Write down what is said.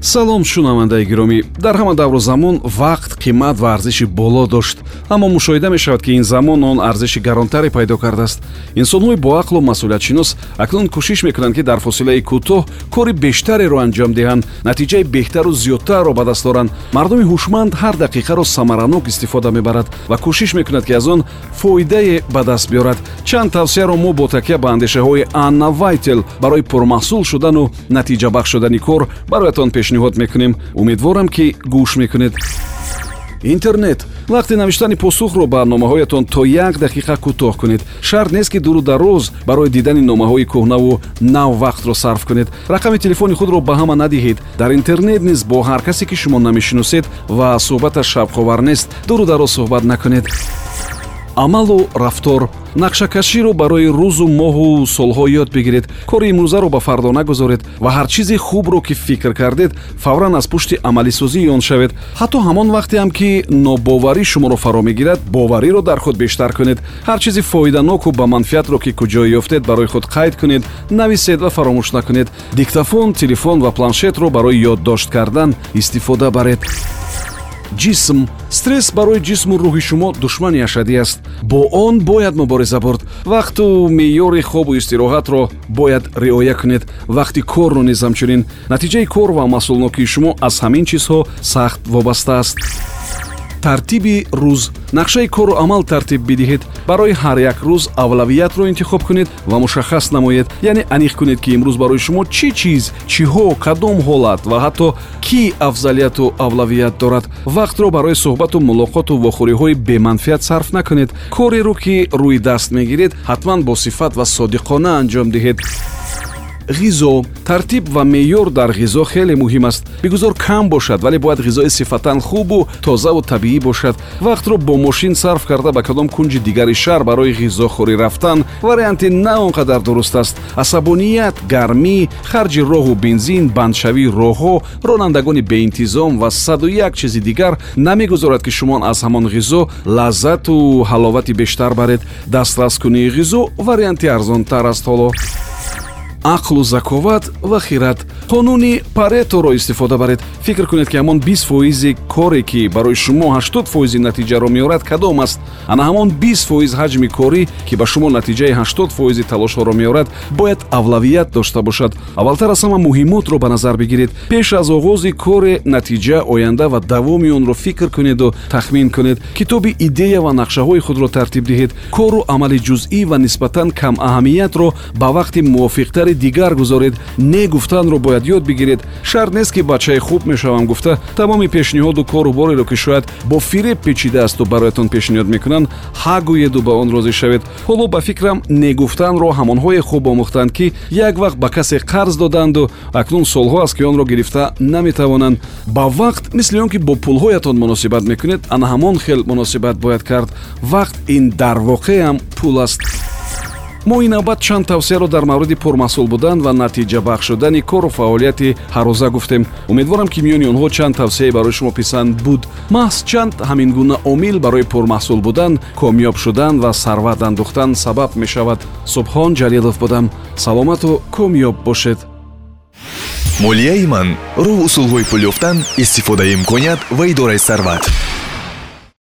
салом шунавандаи гиромӣ. Дар ҳама давру замон вақт қимат ва арзиши боло дошт. Аммо мушоҳида мешавад ки ин замон он арзиши гаронтаре пайдо кардааст. Инсонҳои боақлу масъулиятшинос акнун кӯшиш мекунанд ки дар фосилаи кӯтоҳ кори бештареро анҷом диҳанд. Натиҷаи беҳтару зиёдтарро ба даст оранд мардуми ҳушманд ҳар дақиқаро самаранок истифода мебарад ва кӯшиш мекунад ки аз он фоидае ба даст биёрад. Чанд тавсияро мо бо такя ба андешаҳои анна вайтел барои пурмаҳсул шудану натиҷабахш шудани кор бароятон пеш пешниҳод мекунем. Умедворам ки гӯш мекунед. Интернет. Вақти навиштани посухро ба номаҳоятон то як дақиқа кӯтоҳ кунед. Шарт нест ки дуру дароз барои дидани номаҳои кӯҳнаву нав вақтро сарф кунед. Рақами телефони худро ба ҳама надиҳед. Дар интернет низ бо ҳар касе ки шумо намешиносед ва суҳбаташ шавқовар нест. Дуру дароз суҳбат накунед амалу рафтор. Нақшакаширо барои рӯзу моҳу солҳо ёд бигиред. Кори имрӯзаро ба фардо нагузоред ва ҳар чизи хубро ки фикр кардед фавран аз пушти амалисозии он шавед. Ҳатто ҳамон вақтеам ки нобоварӣ шуморо фаро мегирад бовариро дар худ бештар кунед. Ҳар чизи фоиданоку ба манфиатро ки куҷо ёфтед барои худ қайд кунед нависед ва фаромӯш накунед. Диктафон телефон ва планшетро барои ёддошт кардан истифода баред ҷисм стресс барои ҷисму рӯҳи шумо душмани ашадӣ аст. Бо он бояд мубориза бурд. Вақту меъёри хобу истироҳатро бояд риоя кунед. Вақти корро низ ҳамчунин натиҷаи кор ва масъулнокии шумо аз ҳамин чизҳо сахт вобаста аст тартиби рӯз. Нақшаи кору амал тартиб бидиҳед. Барои ҳар як рӯз авлавиятро интихоб кунед ва мушаххас намоед. Яъне аниқ кунед ки имрӯз барои шумо чӣ чиз чиҳо кадом ҳолат ва ҳатто кӣ афзалияту авлавият дорад? Вақтро барои суҳбату мулоқоту вохӯриҳои беманфиат сарф накунед. Кореро ки рӯи даст мегиред. Ҳатман бо сифат ва содиқона анҷом диҳед ғизо тартиб ва меъёр дар ғизо хеле муҳим аст. Бигузор кам бошад вале бояд ғизои сифатан хубу тозаву табиӣ бошад. Вақтро бо мошин сарф карда ба кадом кунҷи дигари шаҳр барои ғизохӯрӣ рафтан. Варианти на он қадар дуруст аст. Асабоният гармӣ харҷи роҳу бензин бандшавии роҳҳо ронандагони беинтизом ва саду як чизи дигар намегузорад ки шумо аз ҳамон ғизо лаззату ҳаловати бештар баред. Дастраскунии ғизо варианти арзонтар аст ҳоло ақлу заковат ва хират. Қонуни пареторо истифода баред. Фикр кунед ки ҳамон бист фоизи коре ки барои шумо ҳаштод фоизи натиҷаро меорад кадом аст? Ана ҳамон бист фоиз ҳаҷми корӣ ки ба шумо натиҷаи ҳаштод фоизи талошҳоро меорад бояд авлавият дошта бошад. Аввалтар аз ҳама муҳимотро ба назар бигиред. Пеш аз оғози коре натиҷа оянда ва давоми онро фикр кунеду тахмин кунед китоби идея ва нақшаҳои худро тартиб диҳед. Кору амали ҷузъӣ ва нисбатан камаҳамиятро ба вақти мувофиқтар кари дигар гузоред не гуфтанро бояд ёд бигиред. Шарт нест ки бачаи хуб мешавам гуфта. Тамоми пешниҳоду кору бореро ки шояд бо фиреб печидаасту бароятон пешниҳод мекунанд ҳа гӯеду ба он розӣ шавед. Ҳоло ба фикрам негуфтанро ҳамонҳое хуб омӯхтанд ки як вақт ба касе қарз доданду. Акнун солҳо аст ки онро гирифта наметавонанд. Ба вақт мисли он ки бо пулҳоятон муносибат мекунед ана ҳамон хел муносибат бояд кард. Вақт ин дар воқеам пул аст мо ин навбат чанд тавсияро дар мавриди пурмасъул будан ва натиҷабахш шудани кору фаъолияти ҳаррӯза гуфтем. Умедворам ки миёни онҳо чанд тавсияе барои шумо писанд буд. Маҳз чанд ҳамин гуна омил барои пурмаҳсул будан комёб шудан ва сарват андӯхтан сабаб мешавад. Субҳон ҷалилов будам. Саломату комёб бошед. Молияи ман роҳ усулҳои пул ёфтан истифодаи имконият ва идораи сарват